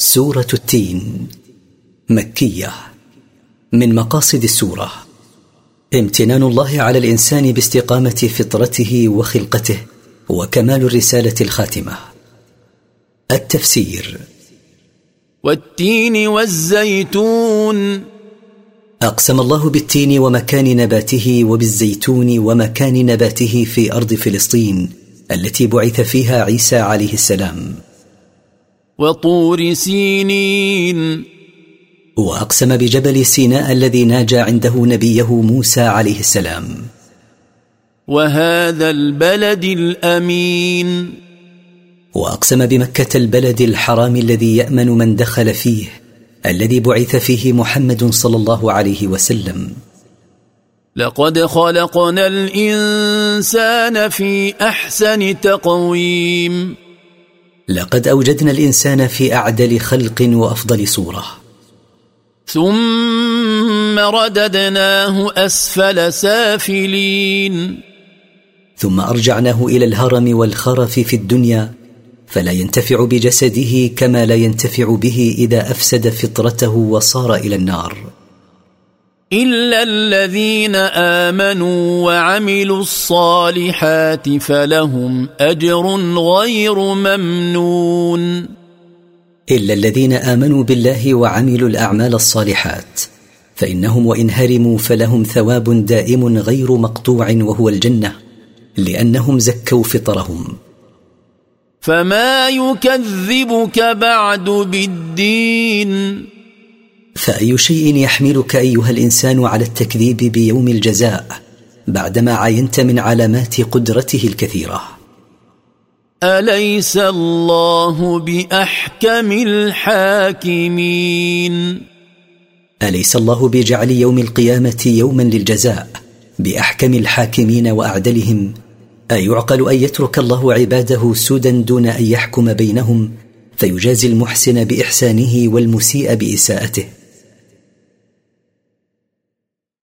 سورة التين مكية. من مقاصد السورة امتنان الله على الإنسان باستقامة فطرته وخلقته وكمال الرسالة الخاتمة. التفسير والتين والزيتون. أقسم الله بالتين ومكان نباته وبالزيتون ومكان نباته في أرض فلسطين التي بعث فيها عيسى عليه السلام. وطور سينين. وأقسم بجبل سيناء الذي ناجى عنده نبيه موسى عليه السلام. وهذا البلد الأمين. وأقسم بمكة البلد الحرام الذي يأمن من دخل فيه الذي بعث فيه محمد صلى الله عليه وسلم. لقد خلقنا الإنسان في أحسن تقويم. لقد أوجدنا الإنسان في أعدل خلق وأفضل صورة. ثم رددناه أسفل سافلين. ثم أرجعناه إلى الهرم والخرف في الدنيا فلا ينتفع بجسده كما لا ينتفع به إذا أفسد فطرته وصار إلى النار. الا الذين امنوا وعملوا الصالحات فلهم اجر غير ممنون. الا الذين امنوا بالله وعملوا الاعمال الصالحات فانهم وان هرموا فلهم ثواب دائم غير مقطوع وهو الجنه لانهم زكوا فطرهم. فما يكذبك بعد بالدين فأي شيء يحملك أيها الإنسان على التكذيب بيوم الجزاء بعدما عينت من علامات قدرته الكثيرة؟ أليس الله بأحكم الحاكمين؟ أليس الله بجعل يوم القيامة يوما للجزاء بأحكم الحاكمين وأعدلهم؟ أيعقل أن يترك الله عباده سدى دون أن يحكم بينهم فيجازي المحسن بإحسانه والمسيء بإساءته؟